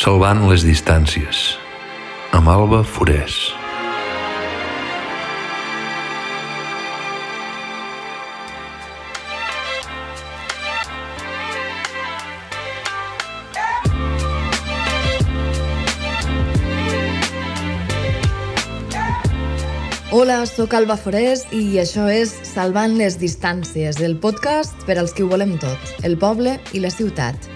Salvant les distàncies, amb Alba Forés. Hola, sóc Alba Forés i això és Salvant les distàncies, el podcast per als que ho volem tot, el poble i la ciutat.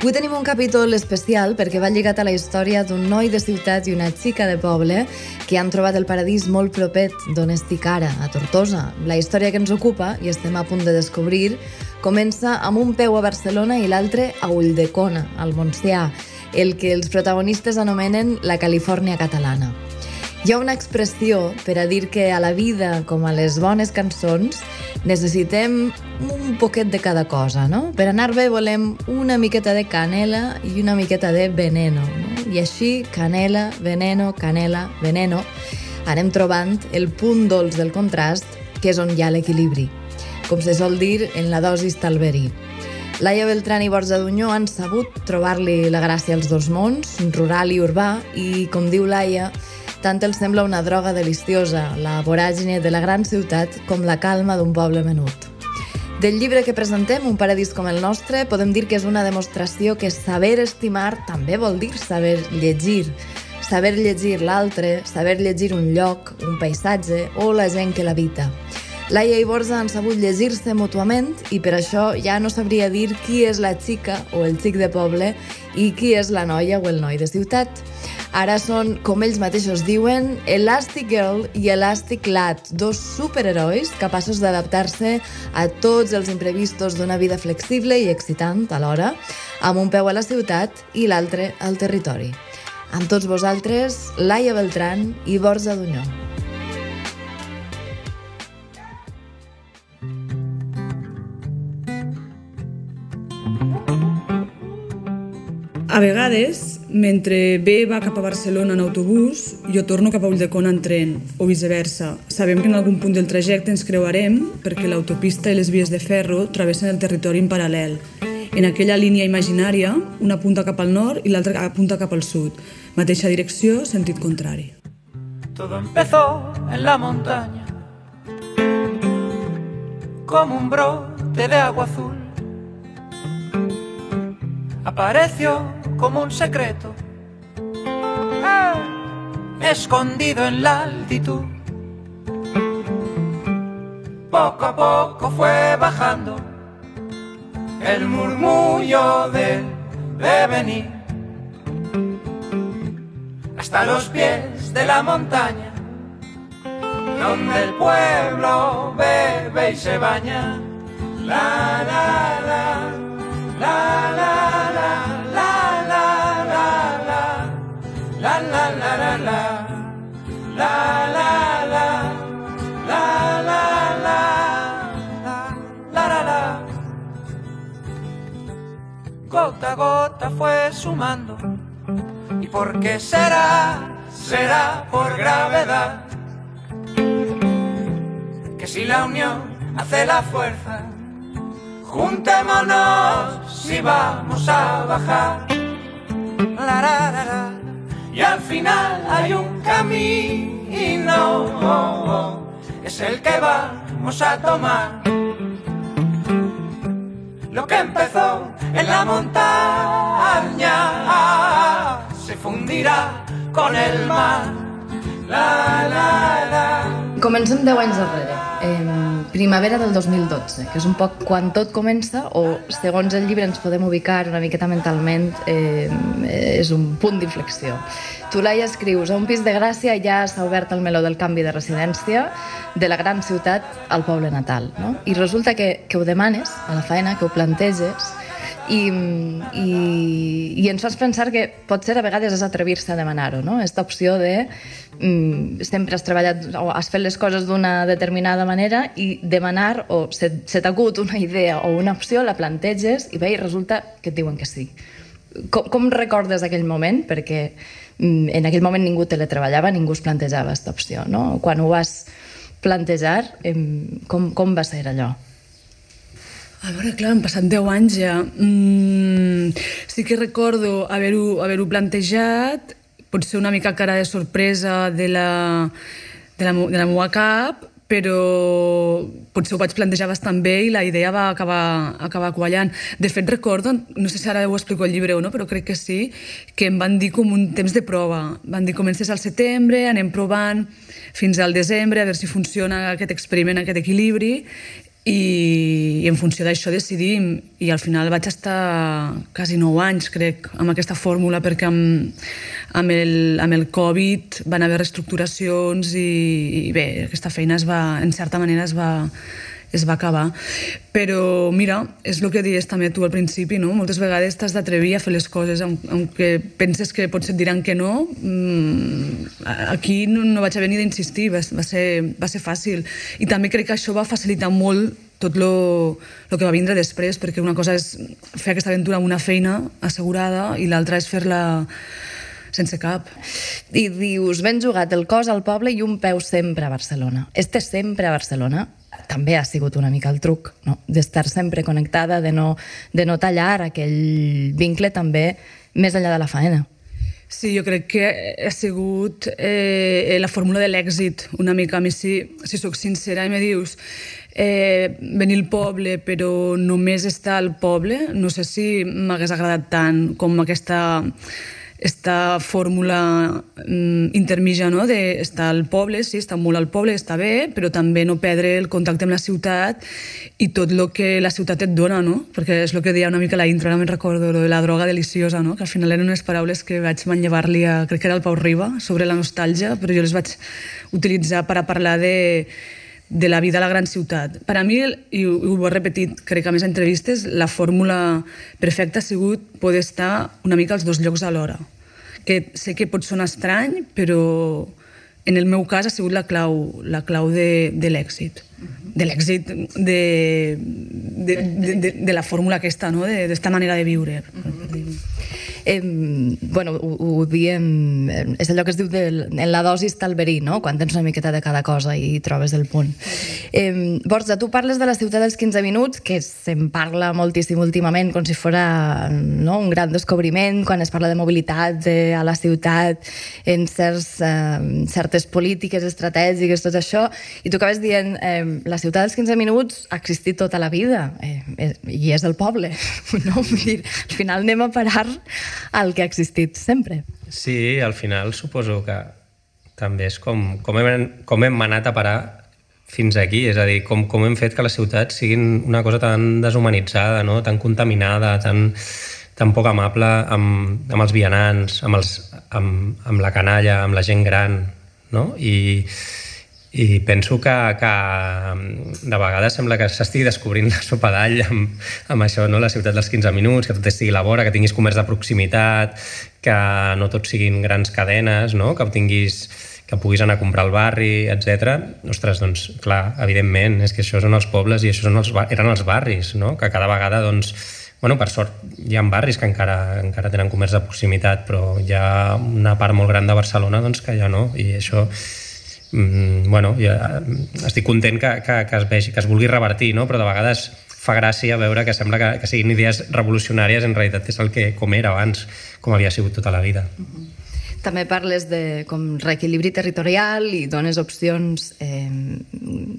Avui tenim un capítol especial perquè va lligat a la història d'un noi de ciutat i una xica de poble que han trobat el paradís molt propet d'on estic ara, a Tortosa. La història que ens ocupa, i estem a punt de descobrir, comença amb un peu a Barcelona i l'altre a Ulldecona, al Montsià, el que els protagonistes anomenen la Califòrnia catalana. Hi ha una expressió per a dir que a la vida, com a les bones cançons, necessitem un poquet de cada cosa, no? Per anar bé volem una miqueta de canela i una miqueta de veneno, no? I així, canela, veneno, canela, veneno, anem trobant el punt dolç del contrast, que és on hi ha l'equilibri. Com se sol dir, en la dosi està el verí. Laia Beltrán i Borja Dunyó han sabut trobar-li la gràcia als dos mons, rural i urbà, i, com diu Laia, tant els sembla una droga deliciosa, la voràgine de la gran ciutat com la calma d'un poble menut. Del llibre que presentem, Un paradís com el nostre, podem dir que és una demostració que saber estimar també vol dir saber llegir. Saber llegir l'altre, saber llegir un lloc, un paisatge o la gent que l'habita. Laia i Borja han sabut llegir-se mútuament i per això ja no sabria dir qui és la xica o el xic de poble i qui és la noia o el noi de ciutat. Ara són, com ells mateixos diuen, Elastic Girl i Elastic Lad, dos superherois capaços d'adaptar-se a tots els imprevistos d'una vida flexible i excitant alhora, amb un peu a la ciutat i l'altre al territori. Amb tots vosaltres, Laia Beltran i Borja Dunyó. A vegades, mentre bé va cap a Barcelona en autobús, jo torno cap a Ulldecona en tren, o viceversa. Sabem que en algun punt del trajecte ens creuarem perquè l'autopista i les vies de ferro travessen el territori en paral·lel. En aquella línia imaginària, una punta cap al nord i l'altra apunta cap al sud. Mateixa direcció, sentit contrari. Todo empezó en la montaña, como un brote de agua azul. Apareció como un secreto, ah, escondido en la altitud. Poco a poco fue bajando el murmullo del devenir hasta los pies de la montaña, donde el pueblo bebe y se baña. La la la, la la la, Gota a gota fue sumando. ¿Y por qué será? Será por gravedad. Que si la unión hace la fuerza, juntémonos y vamos a bajar. La, la. Y al final hay un camino, es el que vamos a tomar. Lo que empezó en la montaña se fundirá con el mar. La, la, la. Comencem 10 anys darrere, eh, primavera del 2012, que és un poc quan tot comença, o segons el llibre ens podem ubicar una miqueta mentalment, eh, és un punt d'inflexió. Tu, Laia, escrius, a un pis de Gràcia ja s'ha obert el meló del canvi de residència de la gran ciutat al poble natal, no? I resulta que, que ho demanes a la feina, que ho planteges, i, i, i ens fas pensar que potser a vegades és atrevir-se a demanar-ho, no? Esta opció de mm, sempre has treballat o has fet les coses d'una determinada manera i demanar o se, se t'acut una idea o una opció, la planteges i bé, i resulta que et diuen que sí. Com, com recordes aquell moment? Perquè mm, en aquell moment ningú teletreballava, ningú es plantejava aquesta opció, no? Quan ho vas plantejar, com, com va ser allò? A veure, clar, han passat 10 anys ja. Mm, sí que recordo haver-ho haver, plantejat, potser una mica cara de sorpresa de la, de la, de la meva cap, però potser ho vaig plantejar bastant bé i la idea va acabar, acabar quallant. De fet, recordo, no sé si ara ho explico al llibre o no, però crec que sí, que em van dir com un temps de prova. Van dir, comences al setembre, anem provant fins al desembre, a veure si funciona aquest experiment, aquest equilibri, i, i en funció d'això decidim. I al final vaig estar quasi 9 anys crec amb aquesta fórmula perquè amb, amb, el, amb el Covid van haver reestructuracions i, i bé, aquesta feina es va, en certa manera es va, es va acabar. Però, mira, és el que dius també tu al principi, no? Moltes vegades t'has d'atrevir a fer les coses, aunque penses que potser et diran que no. Mm, aquí no, no vaig haver ni d'insistir, va, va, ser, va ser fàcil. I també crec que això va facilitar molt tot lo que va vindre després, perquè una cosa és fer aquesta aventura amb una feina assegurada i l'altra és fer-la sense cap. I dius, ben jugat, el cos al poble i un peu sempre a Barcelona. Este sempre a Barcelona també ha sigut una mica el truc, no? d'estar sempre connectada, de no, de no tallar aquell vincle també més enllà de la faena. Sí, jo crec que ha sigut eh, la fórmula de l'èxit, una mica. A mi, si, si sóc sincera i me dius eh, venir al poble però només estar al poble, no sé si m'hagués agradat tant com aquesta esta fórmula mm, intermitja no? d'estar al poble, sí, estar molt al poble, està bé, però també no perdre el contacte amb la ciutat i tot el que la ciutat et dona, no? perquè és el que deia una mica la intro, ara me'n recordo, lo de la droga deliciosa, no? que al final eren unes paraules que vaig manllevar-li a, crec que era el Pau Riba, sobre la nostàlgia, però jo les vaig utilitzar per a parlar de, de la vida a la gran ciutat. Per a mi, i ho, ho he repetit, crec que a més entrevistes, la fórmula perfecta ha sigut poder estar una mica als dos llocs alhora. Que sé que pot sonar estrany, però en el meu cas ha sigut la clau, la clau de, de l'èxit. De l'èxit de, de, de, de, de la fórmula aquesta, no? d'esta manera de viure. Uh -huh. Eh, bueno, ho, ho diem... És allò que es diu de, en la dosi està el verí, no? Quan tens una miqueta de cada cosa i trobes el punt. Eh, Borja, tu parles de la ciutat dels 15 minuts, que se'n parla moltíssim últimament, com si fora no? un gran descobriment, quan es parla de mobilitat de, a la ciutat, en certs, eh, certes polítiques estratègiques, tot això, i tu acabes dient eh, la ciutat dels 15 minuts ha existit tota la vida, eh, eh, i és el poble, no? Vull dir, al final anem a parar el que ha existit sempre. Sí, al final suposo que també és com, com, hem, com hem anat a parar fins aquí, és a dir, com, com hem fet que les ciutats siguin una cosa tan deshumanitzada, no? tan contaminada, tan, tan poc amable amb, amb els vianants, amb, els, amb, amb la canalla, amb la gent gran, no? I, i penso que, que de vegades sembla que s'estigui descobrint la sopa d'all amb, amb això, no? la ciutat dels 15 minuts, que tot estigui a la vora, que tinguis comerç de proximitat, que no tot siguin grans cadenes, no? que tinguis que puguis anar a comprar al barri, etc. Ostres, doncs, clar, evidentment, és que això són els pobles i això són els, eren els barris, no? que cada vegada, doncs, bueno, per sort, hi ha barris que encara, encara tenen comerç de proximitat, però hi ha una part molt gran de Barcelona doncs, que ja no, i això mm, bueno, ja, estic content que, que, que, es vegi, que es vulgui revertir, no? però de vegades fa gràcia veure que sembla que, que siguin idees revolucionàries, en realitat és el que com era abans, com havia sigut tota la vida. Uh -huh. També parles de com reequilibri territorial i dones opcions eh,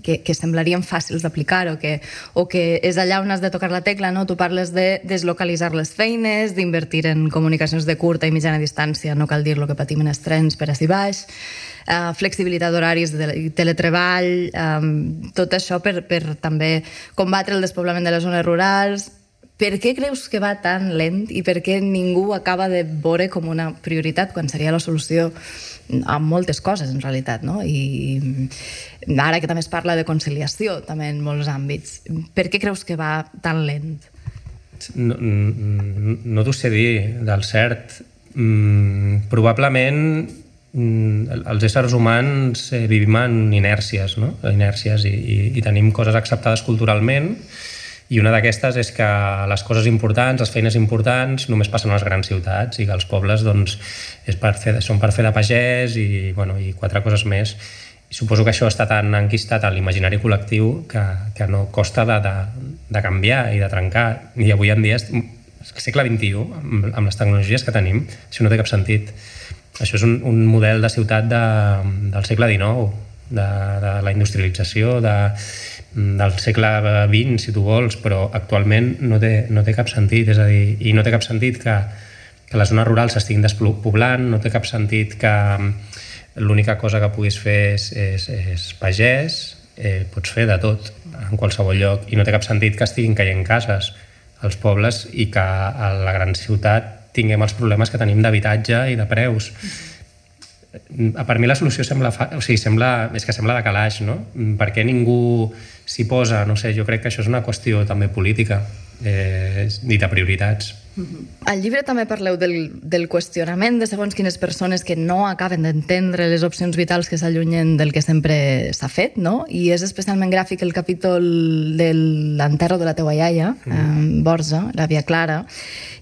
que, que semblarien fàcils d'aplicar o, que, o que és allà on has de tocar la tecla, no? Tu parles de deslocalitzar les feines, d'invertir en comunicacions de curta i mitjana distància, no cal dir lo que patim en els trens per a baix, eh, flexibilitat d'horaris, teletreball, eh, tot això per, per també combatre el despoblament de les zones rurals. Per què creus que va tan lent i per què ningú acaba de veure com una prioritat quan seria la solució a moltes coses, en realitat, no? I ara que també es parla de conciliació, també en molts àmbits, per què creus que va tan lent? No, no, no t'ho sé dir del cert. Mm, probablement els éssers humans eh, vivim en inèrcies, no? inèrcies i, i, i tenim coses acceptades culturalment i una d'aquestes és que les coses importants, les feines importants, només passen a les grans ciutats i que els pobles doncs, és per fer, són per fer de pagès i, bueno, i quatre coses més. I suposo que això està tan enquistat a l'imaginari col·lectiu que, que no costa de, de, de canviar i de trencar. I avui en dia segle XXI, amb, amb les tecnologies que tenim, això no té cap sentit. Això és un, un model de ciutat de, del segle XIX, de, de la industrialització, de, del segle XX, si tu vols, però actualment no té, no té cap sentit, és a dir, i no té cap sentit que, que les zones rurals s'estiguin despoblant, no té cap sentit que l'única cosa que puguis fer és, és, és pagès, eh, pots fer de tot en qualsevol lloc i no té cap sentit que estiguin caient cases als pobles i que a la gran ciutat tinguem els problemes que tenim d'habitatge i de preus. Per mi la solució sembla, fa... o sigui, sembla, és que sembla de calaix, no? Per què ningú s'hi posa? No sé, jo crec que això és una qüestió també política eh, i de prioritats. Al llibre també parleu del, del qüestionament de segons quines persones que no acaben d'entendre les opcions vitals que s'allunyen del que sempre s'ha fet, no? I és especialment gràfic el capítol de l'enterro de la teua iaia, mm. eh, Borja, la via Clara,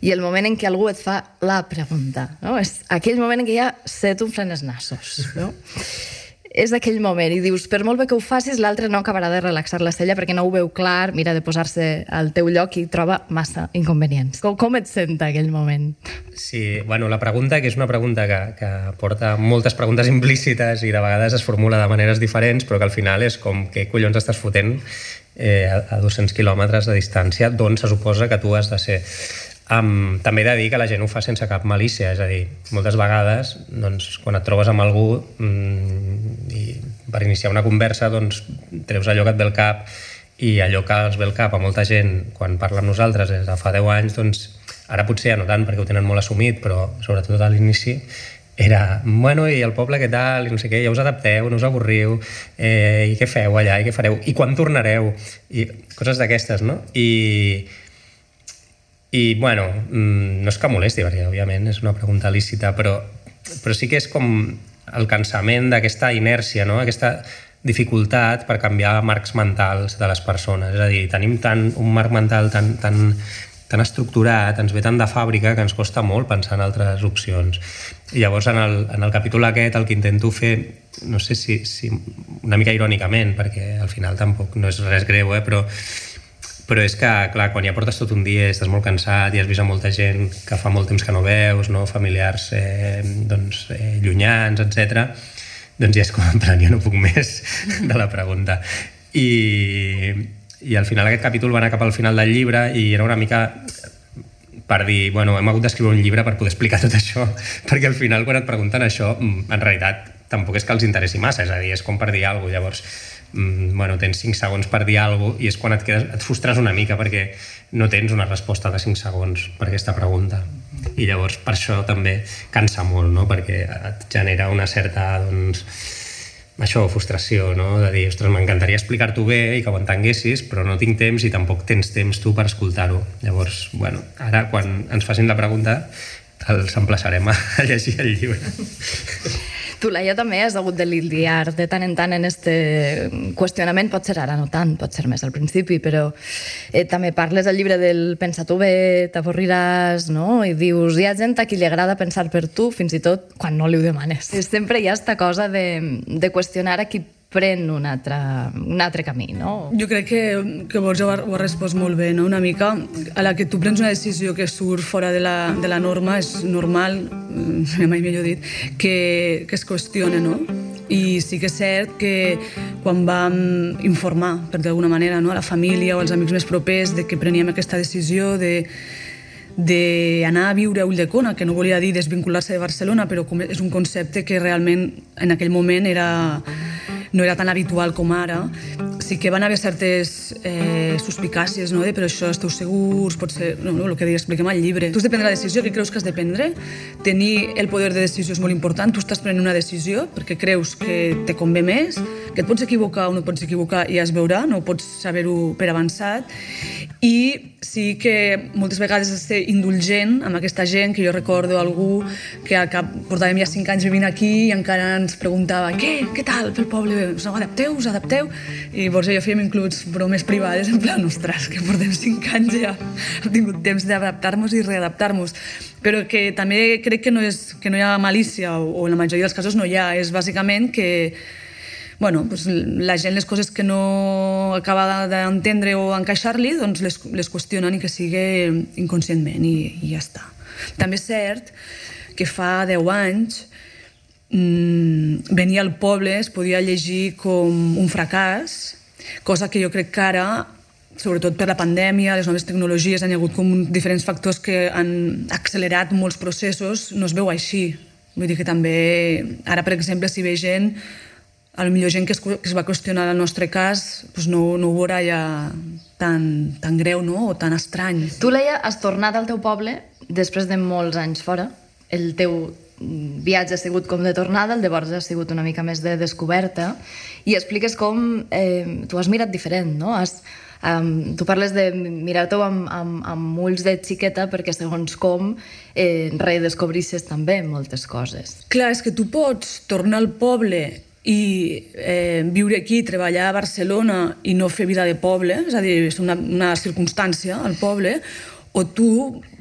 i el moment en què algú et fa la pregunta, no? És aquell moment en què ja se t'unflen els nassos, no? és aquell moment i dius, per molt bé que ho facis, l'altre no acabarà de relaxar la cella perquè no ho veu clar, mira de posar-se al teu lloc i troba massa inconvenients. Com, com et senta aquell moment? Sí, bueno, la pregunta, que és una pregunta que, que porta moltes preguntes implícites i de vegades es formula de maneres diferents, però que al final és com què collons estàs fotent eh, a 200 quilòmetres de distància d'on se suposa que tu has de ser. Um, també he de dir que la gent ho fa sense cap malícia, és a dir, moltes vegades doncs, quan et trobes amb algú mm, i per iniciar una conversa doncs, treus allò que et ve al cap i allò que els ve al cap a molta gent quan parla amb nosaltres des de fa 10 anys, doncs ara potser ja no tant perquè ho tenen molt assumit, però sobretot a l'inici era, bueno, i el poble què tal, i no sé què, ja us adapteu, no us avorriu, eh, i què feu allà, i què fareu, i quan tornareu, i coses d'aquestes, no? I, i, bueno, mm, no és que molesti, perquè, òbviament, és una pregunta lícita, però, però sí que és com el cansament d'aquesta inèrcia, no? aquesta dificultat per canviar marcs mentals de les persones. És a dir, tenim tant, un marc mental tan, tan, tan estructurat, ens ve tant de fàbrica que ens costa molt pensar en altres opcions. I llavors, en el, en el capítol aquest, el que intento fer, no sé si, si una mica irònicament, perquè al final tampoc no és res greu, eh, però però és que, clar, quan ja portes tot un dia estàs molt cansat i has vist a molta gent que fa molt temps que no veus, no? familiars eh, doncs, eh, llunyans, etc. doncs ja és com en plan, ja no puc més de la pregunta. I, i al final aquest capítol va anar cap al final del llibre i era una mica per dir, bueno, hem hagut d'escriure un llibre per poder explicar tot això, perquè al final quan et pregunten això, en realitat tampoc és que els interessi massa, és a dir, és com per dir alguna cosa. Llavors, bueno, tens 5 segons per dir alguna cosa i és quan et, quedes, et frustres una mica perquè no tens una resposta de 5 segons per aquesta pregunta. I llavors per això també cansa molt, no? perquè et genera una certa doncs, això, frustració, no? de dir, ostres, m'encantaria explicar-t'ho bé i que ho entenguessis, però no tinc temps i tampoc tens temps tu per escoltar-ho. Llavors, bueno, ara quan ens facin la pregunta els emplaçarem a llegir el llibre. Tu, Laia, també has hagut de lidiar de tant en tant en este qüestionament, pot ser ara no tant, pot ser més al principi, però eh, també parles al llibre del pensa tu bé, t'avorriràs, no? I dius, hi ha gent a qui li agrada pensar per tu, fins i tot quan no li ho demanes. Sempre hi ha esta cosa de, de qüestionar a qui pren un altre, un altre camí, no? Jo crec que, que Borja ho ha, ho ha respost molt bé, no? Una mica a la que tu prens una decisió que surt fora de la, de la norma, és normal, mai millor dit, que, que es qüestione, no? I sí que és cert que quan vam informar, per d'alguna manera, no? a la família o als amics més propers de que preníem aquesta decisió de d'anar a viure a Ulldecona, que no volia dir desvincular-se de Barcelona, però és un concepte que realment en aquell moment era, no era tan habitual com ara, sí que van haver certes eh, suspicàcies, no? de però això esteu segurs, pot ser... No, no, el que expliquem al llibre. Tu has de prendre la decisió que creus que has de prendre, tenir el poder de decisió és molt important, tu estàs prenent una decisió perquè creus que te convé més, que et pots equivocar o no et pots equivocar i ja es veurà, no pots saber-ho per avançat, i sí que moltes vegades has de ser indulgent amb aquesta gent, que jo recordo algú que al cap portàvem ja cinc anys vivint aquí i encara ens preguntava què, què tal pel poble, us adapteu, us adapteu? I i jo fèiem inclús bromes privades en plan, ostres, que portem cinc anys ja hem tingut temps d'adaptar-nos i readaptar-nos. Però que també crec que no, és, que no hi ha malícia o, o en la majoria dels casos no hi ha, és bàsicament que bueno, doncs la gent les coses que no acaba d'entendre o encaixar-li, doncs les, les qüestionen i que sigui inconscientment i, i ja està. També és cert que fa 10 anys mmm, venir al poble es podia llegir com un fracàs, cosa que jo crec que ara sobretot per la pandèmia, les noves tecnologies, han hagut com diferents factors que han accelerat molts processos, no es veu així. Vull dir que també, ara per exemple, si ve gent, a lo millor gent que es, que es va qüestionar el nostre cas, doncs no, no ho veurà ja tan, tan greu no? o tan estrany. Tu, Leia, has tornat al teu poble després de molts anys fora. El teu viatge ha sigut com de tornada, el de llavors ha sigut una mica més de descoberta, i expliques com eh, tu has mirat diferent, no? Has, Um, tu parles de mirar-t'ho amb, amb, amb ulls de xiqueta perquè segons com eh, redescobrisses també moltes coses. Clar, és que tu pots tornar al poble i eh, viure aquí, treballar a Barcelona i no fer vida de poble, és a dir, és una, una circumstància al poble, o tu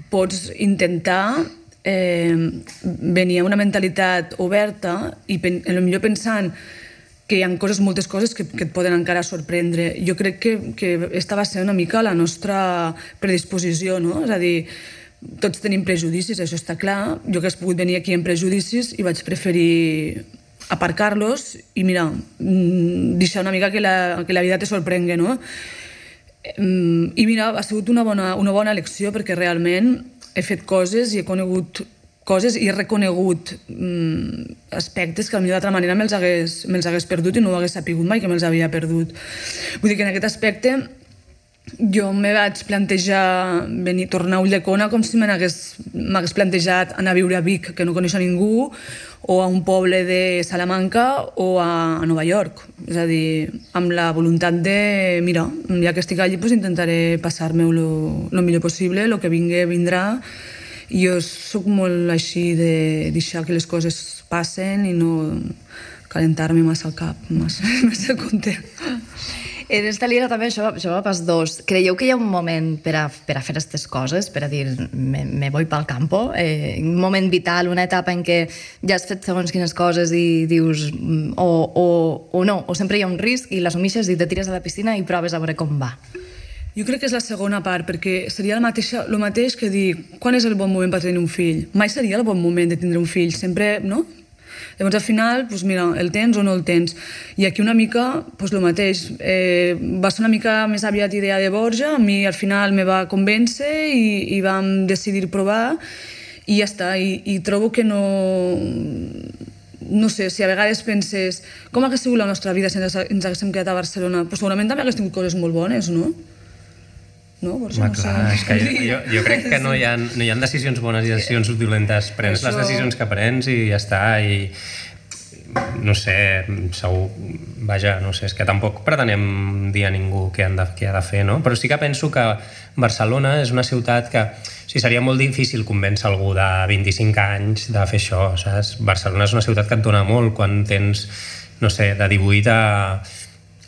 pots intentar eh, venir amb una mentalitat oberta i pen, millor pensant que hi ha coses, moltes coses que, que et poden encara sorprendre. Jo crec que, que esta va ser una mica la nostra predisposició, no? És a dir, tots tenim prejudicis, això està clar. Jo que has pogut venir aquí amb prejudicis i vaig preferir aparcar-los i, mira, mm, deixar una mica que la, que la vida te sorprengui, no? Mm, I mira, ha sigut una bona, una bona elecció perquè realment he fet coses i he conegut coses i he reconegut mm, aspectes que potser d'altra manera me'ls hagués, me hagués perdut i no ho hagués sapigut mai que me'ls havia perdut. Vull dir que en aquest aspecte jo me vaig plantejar venir, tornar a Ulldecona com si m'hagués plantejat anar a viure a Vic, que no coneix a ningú, o a un poble de Salamanca o a, a Nova York. És a dir, amb la voluntat de, mira, ja que estic allí, pues intentaré passar-me-ho el millor possible, el que vingui vindrà, jo sóc molt així de deixar que les coses passen i no calentar-me massa al cap, massa, massa content. En esta línia també això, això va pas dos. Creieu que hi ha un moment per a, per a fer aquestes coses, per a dir, me, me voy pel campo? Eh, un moment vital, una etapa en què ja has fet segons quines coses i dius mm, o, o, o no, o sempre hi ha un risc i l'assumixes i te tires a la piscina i proves a veure com va. Jo crec que és la segona part, perquè seria el mateix, el mateix que dir quan és el bon moment per tenir un fill. Mai seria el bon moment de tindre un fill, sempre, no? Llavors, al final, doncs mira, el tens o no el tens. I aquí una mica, doncs el mateix. Eh, va ser una mica més aviat idea de Borja, a mi al final me va convèncer i, i vam decidir provar i ja està. I, i trobo que no no sé, si a vegades penses com hagués sigut la nostra vida si ens, haguéssim quedat a Barcelona, pues segurament també hagués tingut coses molt bones, no? No? Per Home, no clar, és que jo, jo crec que no hi, ha, no hi ha decisions bones i decisions violentes. Prens Això... les decisions que prens i ja està, i no sé, segur, vaja, no sé, és que tampoc pretenem dir a ningú què, han de, què ha de fer, no? Però sí que penso que Barcelona és una ciutat que o sigui, seria molt difícil convèncer algú de 25 anys de fer això, saps? Barcelona és una ciutat que et dona molt quan tens, no sé, de 18 a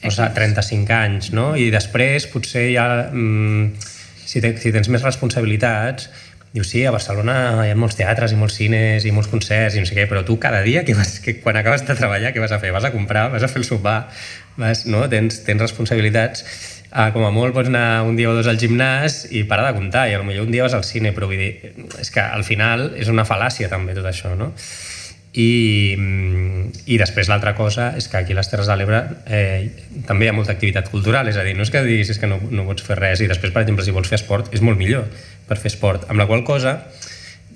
o sigui, 35 anys, no? I després potser ja, mm, si, te, si tens més responsabilitats, dius, sí, a Barcelona hi ha molts teatres i molts cines i molts concerts i no sé què, però tu cada dia, que vas, que quan acabes de treballar, què vas a fer? Vas a comprar, vas a fer el sopar, vas, no? tens, tens responsabilitats. Ah, com a molt pots anar un dia o dos al gimnàs i parar de comptar, i potser un dia vas al cine, però vull dir, és que al final és una fal·làcia també tot això, no? I, i després l'altra cosa és que aquí a les Terres de l'Ebre eh, també hi ha molta activitat cultural, és a dir, no és que diguis que no, no pots fer res i després, per exemple, si vols fer esport, és molt millor per fer esport, amb la qual cosa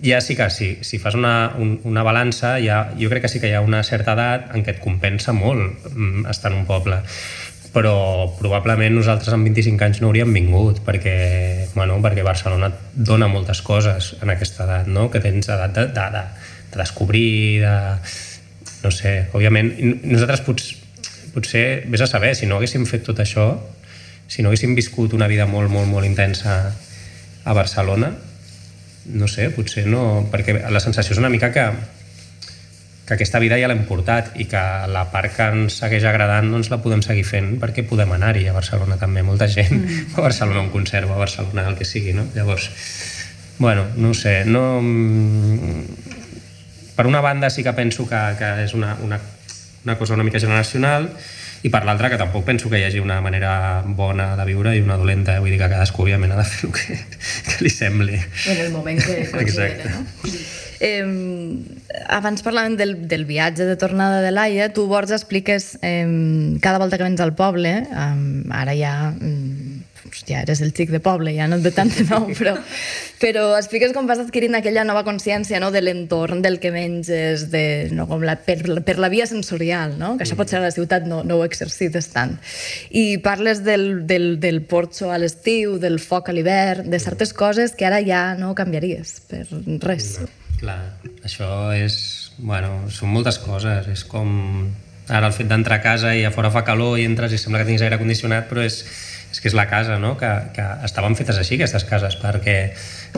ja sí que si, si fas una, un, una balança, ja, jo crec que sí que hi ha una certa edat en què et compensa molt mm, estar en un poble. Però probablement nosaltres amb 25 anys no hauríem vingut perquè, bueno, perquè Barcelona dona moltes coses en aquesta edat, no? que tens edat de, de, de, de descobrir, de... no sé, òbviament, nosaltres potser, potser, vés a saber, si no haguéssim fet tot això, si no haguéssim viscut una vida molt, molt, molt intensa a Barcelona, no sé, potser no... Perquè la sensació és una mica que, que aquesta vida ja l'hem portat i que la part que ens segueix agradant doncs la podem seguir fent perquè podem anar-hi a Barcelona també. Molta gent mm. a Barcelona un concert o a Barcelona el que sigui, no? Llavors, bueno, no sé, no per una banda sí que penso que, que és una, una una cosa una mica generacional i per l'altra que tampoc penso que hi hagi una manera bona de viure i una dolenta, vull dir que cadascú òbviament ha de fer el que, que li sembli. En el moment que considere, no? Eh, abans parlàvem del, del viatge de tornada de l'Aia, tu, Borja, expliques eh, cada volta que vens al poble, eh, ara ja hòstia, eres el xic de poble, ja no et ve tant de nou, però, però expliques com vas adquirint aquella nova consciència no, de l'entorn, del que menges, de, no, com la, per, per la via sensorial, no? que això potser a la ciutat no, no ho exercites tant. I parles del, del, del porxo a l'estiu, del foc a l'hivern, de certes coses que ara ja no canviaries per res. No, clar, això és... Bueno, són moltes coses, és com ara el fet d'entrar a casa i a fora fa calor i entres i sembla que tinguis aire condicionat, però és, és que és la casa, no? que, que estaven fetes així, aquestes cases, perquè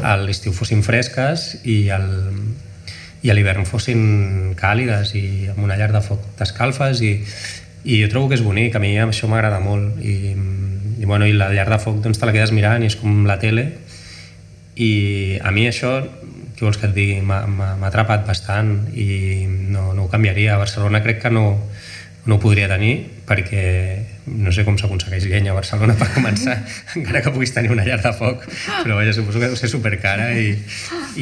a l'estiu fossin fresques i el, i a l'hivern fossin càlides i amb una llar de foc t'escalfes i, i jo trobo que és bonic, a mi això m'agrada molt. I, i, bueno, i la llar de foc doncs te la quedes mirant i és com la tele. I a mi això què vols que et digui, m'ha atrapat bastant i no, no ho canviaria. A Barcelona crec que no, no ho podria tenir perquè no sé com s'aconsegueix llenya a Barcelona per començar, encara que puguis tenir una llar de foc, però vaja, suposo que deu ser supercara i,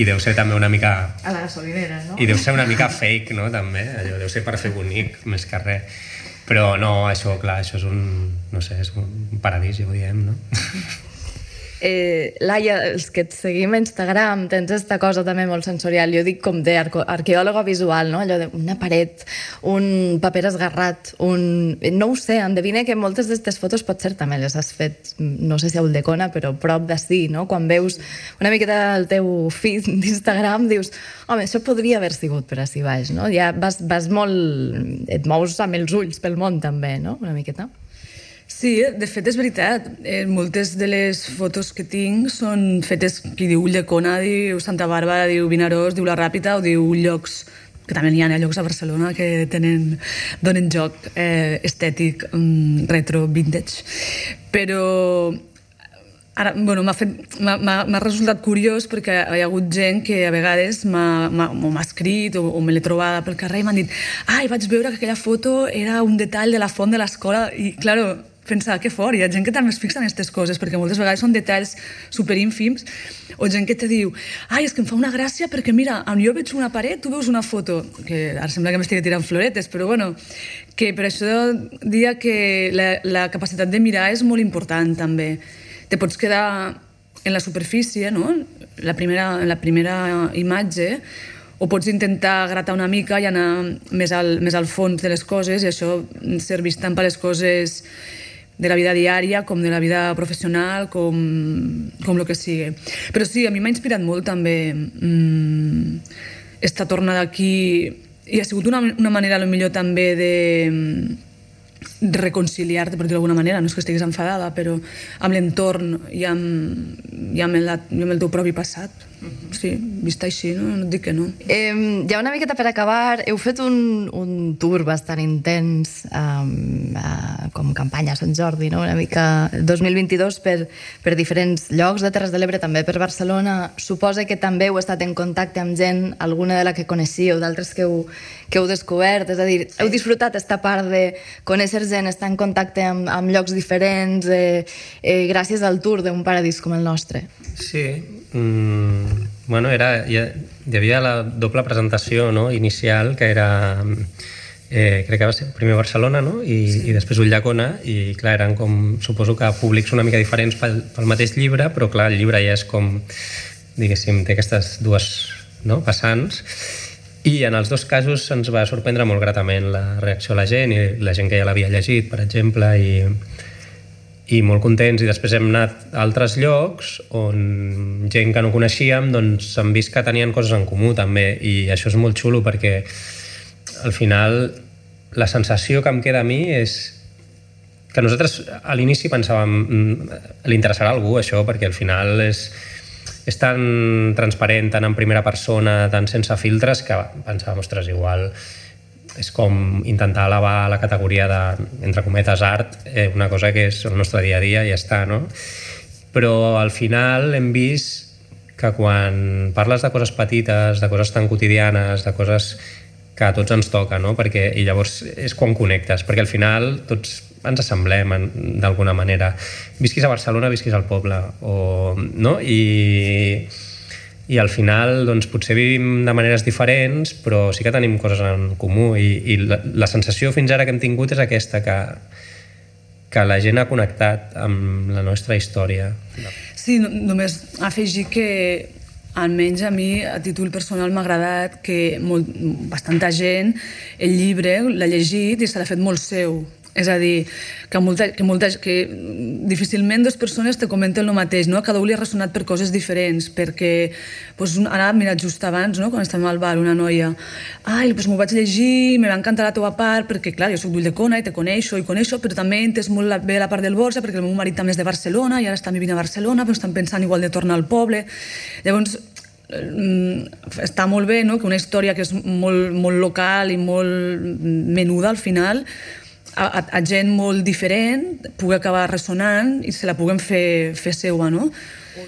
i deu ser també una mica... A la gasolinera, no? I deu ser una mica fake, no?, també, allò deu ser per fer bonic, més que res. Però no, això, clar, això és un, no sé, és un paradís, ja ho diem, no? eh, Laia, els que et seguim a Instagram, tens aquesta cosa també molt sensorial, jo dic com d'arqueòloga visual, no? allò d'una paret, un paper esgarrat, un... no ho sé, endevine que moltes d'aquestes fotos potser també les has fet, no sé si a Uldecona, però prop d'ací, no? Quan veus una miqueta el teu feed d'Instagram, dius, home, això podria haver sigut per ací baix, no? Ja vas, vas molt... et mous amb els ulls pel món també, no? Una miqueta. Sí, de fet és veritat. Eh, moltes de les fotos que tinc són fetes, qui diu Ulldecona, diu Santa Bàrbara, diu Vinaròs, diu La Ràpita o diu llocs que també hi ha llocs a Barcelona que tenen, donen joc eh, estètic, um, retro, vintage. Però Ara, bueno, m'ha resultat curiós perquè hi ha hagut gent que a vegades m'ha escrit o, o me l'he trobada pel carrer i m'han dit ai, vaig veure que aquella foto era un detall de la font de l'escola i, claro, pensar que fort, hi ha gent que també es fixa en aquestes coses, perquè moltes vegades són detalls superínfims, o gent que te diu, ai, és que em fa una gràcia perquè mira, on jo veig una paret, tu veus una foto, que ara sembla que m'estigui tirant floretes, però bueno, que per això dia que la, la capacitat de mirar és molt important també. Te pots quedar en la superfície, no? La primera, la primera imatge, o pots intentar gratar una mica i anar més al, més al fons de les coses i això serveix tant per les coses de la vida diària com de la vida professional, com, com el que sigui. Però sí, a mi m'ha inspirat molt també mmm, esta tornada aquí i ha sigut una, una manera, millor, també de, de reconciliar-te, per dir d'alguna manera, no és que estiguis enfadada, però amb l'entorn i, amb, i amb, el, i amb el teu propi passat. Sí, vist així, no? no et dic que no. Eh, ja una miqueta per acabar, heu fet un, un tour bastant intens um, uh, com campanya a Sant Jordi, no? una mica 2022 per, per diferents llocs de Terres de l'Ebre, també per Barcelona. Suposa que també heu estat en contacte amb gent, alguna de la que coneixíeu, d'altres que, heu, que heu descobert, és a dir, heu disfrutat esta part de conèixer gent, estar en contacte amb, amb llocs diferents, eh, eh, gràcies al tour d'un paradís com el nostre. Sí, Mm, bueno, era, hi, hi havia la doble presentació no? inicial, que era... Eh, crec que va ser primer Barcelona no? I, sí. i després Ullacona i clar, eren com, suposo que públics una mica diferents pel, pel mateix llibre però clar, el llibre ja és com diguéssim, té aquestes dues no? vessants i en els dos casos ens va sorprendre molt gratament la reacció de la gent i la gent que ja l'havia llegit, per exemple, i, i molt contents. I després hem anat a altres llocs on gent que no coneixíem doncs hem vist que tenien coses en comú també. I això és molt xulo perquè al final la sensació que em queda a mi és que nosaltres a l'inici pensàvem mm, li interessarà algú això? Perquè al final és, és tan transparent, tan en primera persona, tan sense filtres que pensàvem, ostres, igual és com intentar elevar la categoria de, entre cometes, art, eh, una cosa que és el nostre dia a dia i ja està, no? Però al final hem vist que quan parles de coses petites, de coses tan quotidianes, de coses que a tots ens toca, no? Perquè, I llavors és quan connectes, perquè al final tots ens assemblem d'alguna manera. Visquis a Barcelona, visquis al poble, o, no? I, i al final doncs, potser vivim de maneres diferents, però sí que tenim coses en comú i, i la, la sensació fins ara que hem tingut és aquesta, que, que la gent ha connectat amb la nostra història. Sí, no, només afegir que almenys a mi, a títol personal, m'ha agradat que molt, bastanta gent el llibre l'ha llegit i se l'ha fet molt seu. És a dir, que, molta, que, molta, que difícilment dues persones te comenten el mateix, no? Cada un li ha ressonat per coses diferents, perquè pues, ara, mira, just abans, no? quan estàvem al bar, una noia, ai, pues, m'ho vaig llegir, me va encantar la teva part, perquè, clar, jo soc d'Ulldecona i te coneixo i coneixo, però també he entès molt la, bé la part del Borja, perquè el meu marit també és de Barcelona i ara estan vivint a Barcelona, però estan pensant igual de tornar al poble. Llavors, mm, està molt bé no? que una història que és molt, molt local i molt menuda al final a, a, gent molt diferent pugui acabar ressonant i se la puguem fer, fer seua, no?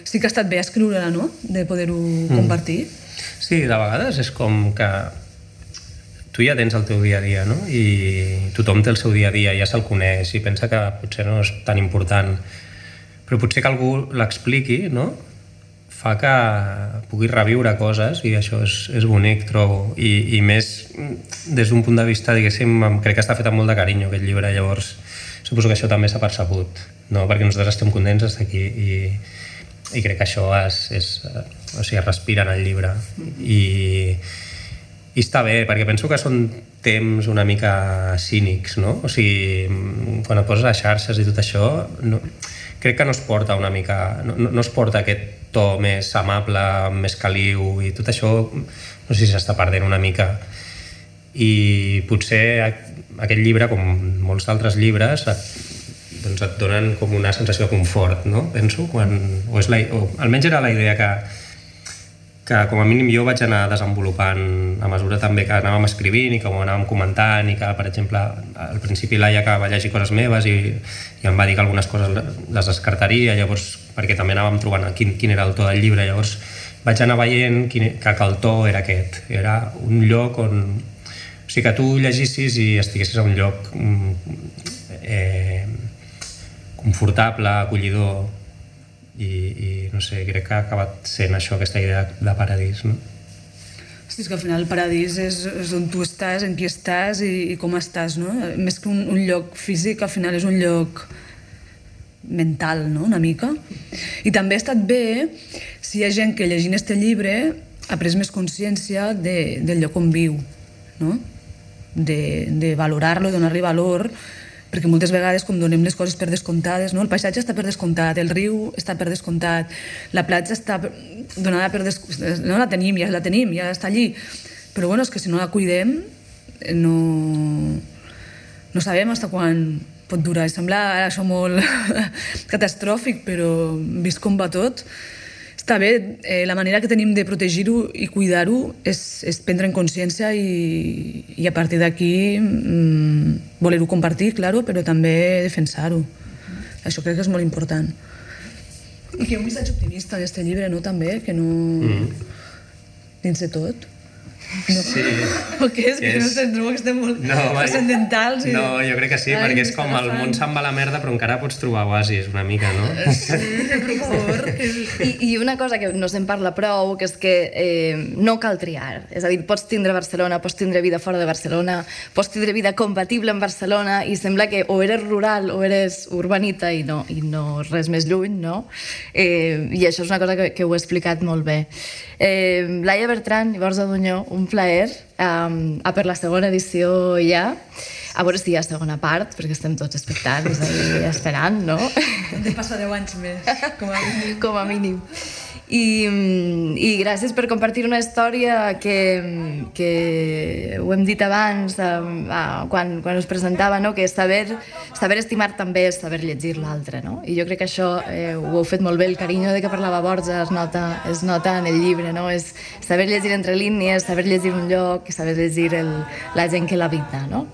Sí que ha estat bé escriure-la, no?, de poder-ho mm. compartir. Sí, de vegades és com que tu ja tens el teu dia a dia, no? I tothom té el seu dia a dia, ja se'l coneix i pensa que potser no és tan important. Però potser que algú l'expliqui, no? Fa que pugui reviure coses i això és, és bonic, trobo. I, i més des d'un punt de vista, diguéssim, crec que està fet amb molt de carinyo aquest llibre, llavors suposo que això també s'ha percebut, no? perquè nosaltres estem contents d'estar aquí i, i crec que això és, és, o sigui, es respira en el llibre. I, i està bé, perquè penso que són temps una mica cínics, no? O sigui, quan et poses a xarxes i tot això, no, crec que no es porta una mica... No, no es porta aquest to més amable, més caliu i tot això no sé si s'està perdent una mica i potser aquest llibre, com molts altres llibres, et, doncs et donen com una sensació de confort, no? Penso, quan, o, és la, o almenys era la idea que, que com a mínim jo vaig anar desenvolupant a mesura també que anàvem escrivint i que ho anàvem comentant i que, per exemple, al principi l'Aia que va llegir coses meves i, i em va dir que algunes coses les descartaria, llavors perquè també anàvem trobant quin, quin era el to del llibre, llavors vaig anar veient quin, que, que el to era aquest, era un lloc on... O sigui, que tu llegissis i estiguessis a un lloc mm, eh, confortable, acollidor, i, i no sé, crec que ha acabat sent això, aquesta idea de paradís, no? Sí, és que al final el paradís és, és on tu estàs, en qui estàs i, i com estàs, no? Més que un, un lloc físic, al final és un lloc mental, no?, una mica. I també ha estat bé si hi ha gent que llegint este llibre ha pres més consciència de, del lloc on viu, no? De, de valorar-lo, donar-li valor, perquè moltes vegades com donem les coses per descomptades, no? el paisatge està per descomptat, el riu està per descomptat, la platja està donada per descomptat, no la tenim, ja la tenim, ja està allí, però bueno, és que si no la cuidem no, no sabem fins quan pot durar. Sembla això molt catastròfic, però vist com va tot, està bé. Eh, la manera que tenim de protegir-ho i cuidar-ho és, és prendre en consciència i, i a partir d'aquí mm, voler-ho compartir, claro, però també defensar-ho. Això crec que és molt important. I que hi ha un missatge optimista en aquest llibre, no? També, que no... Mm dins de tot. No. Sí. O què és? Que, és... no sé, trobo que estem molt no, transcendentals. I... No, jo crec que sí, Ai, perquè és com el món se'n va a la merda però encara pots trobar oasis una mica, no? Sí, per favor. I, I una cosa que no se'n parla prou, que és que eh, no cal triar. És a dir, pots tindre Barcelona, pots tindre vida fora de Barcelona, pots tindre vida compatible amb Barcelona i sembla que o eres rural o eres urbanita i no, i no res més lluny, no? Eh, I això és una cosa que, que ho he explicat molt bé. Eh, Laia Bertran i Borja Dunyó, un plaer um, a per la segona edició ja. A veure si hi ha segona part, perquè estem tots expectants i esperant, no? Hem de passar 10 anys més, com a mínim. com a mínim. I, i gràcies per compartir una història que, que ho hem dit abans eh, quan, quan us presentava, no? que saber, saber estimar també és saber llegir l'altre. No? I jo crec que això eh, ho heu fet molt bé, el carinyo de que parlava Borja es nota, es nota en el llibre, no? és saber llegir entre línies, saber llegir un lloc, saber llegir el, la gent que l'habita. No?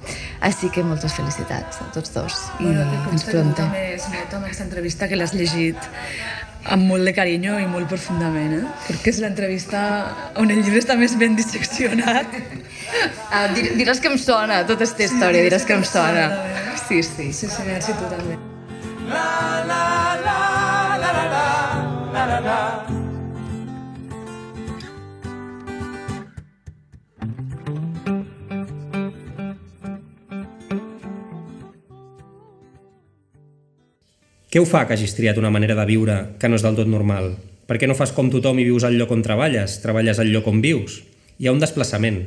Així que moltes felicitats a tots dos. I bueno, ens preguntem. També es nota en aquesta entrevista que l'has llegit amb molt de carinyo i molt profundament, eh? Que és l'entrevista on el llibre està més ben disseccionat. Ah, dir, diràs que em sona tota aquesta història, sí, diràs que em sona. Sí, sí. Sí, sí, merci, tu també. La la la la la la la la la Què ho fa que hagis triat una manera de viure que no és del tot normal? Per què no fas com tothom i vius al lloc on treballes, treballes al lloc on vius? Hi ha un desplaçament,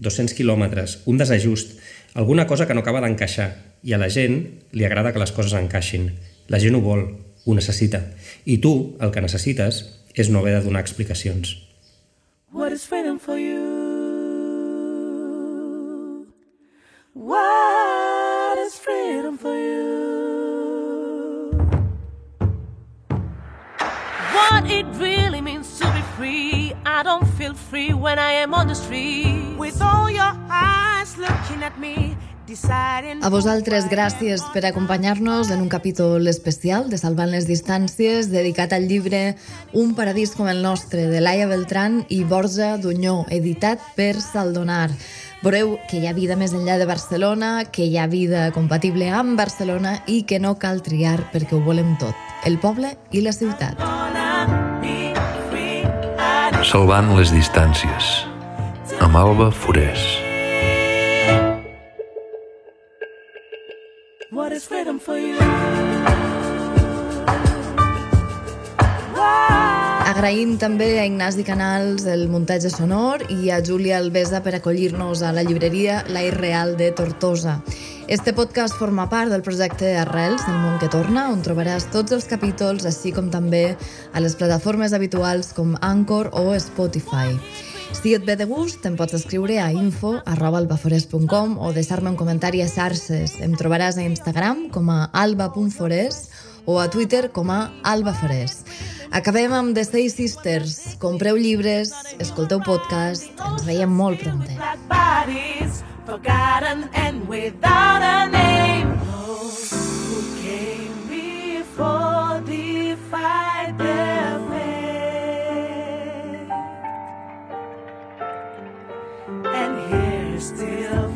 200 quilòmetres, un desajust, alguna cosa que no acaba d'encaixar, i a la gent li agrada que les coses encaixin. La gent ho vol, ho necessita. I tu, el que necessites, és no haver de donar explicacions. What is freedom for you? What is freedom for you? What it really means to be free. I don't feel free when I am on the street. With all your eyes looking at me, deciding. A vosaltres, gràcies per acompanyar-nos en un capítol especial de Salvant les Distàncies dedicat al llibre Un paradís com el nostre, de Laia Beltrán i Borja Dunyó, editat per Saldonar. Veureu que hi ha vida més enllà de Barcelona, que hi ha vida compatible amb Barcelona i que no cal triar perquè ho volem tot, el poble i la ciutat. I Salvant les distàncies. Amb Alba Forés. What is freedom for you? Agraïm també a Ignasi Canals el muntatge sonor i a Júlia Alvesa per acollir-nos a la llibreria La Irreal de Tortosa. Este podcast forma part del projecte Arrels, el món que torna, on trobaràs tots els capítols, així com també a les plataformes habituals com Anchor o Spotify. Si et ve de gust, em pots escriure a info arroba o deixar-me un comentari a xarxes. Em trobaràs a Instagram com a alba.forés o a Twitter com a albaforés. Acabem amb The Stay Sisters. Compreu llibres, escolteu podcast, ens veiem molt prompte. Forgotten and without a name. Who came before defied their fate? And here still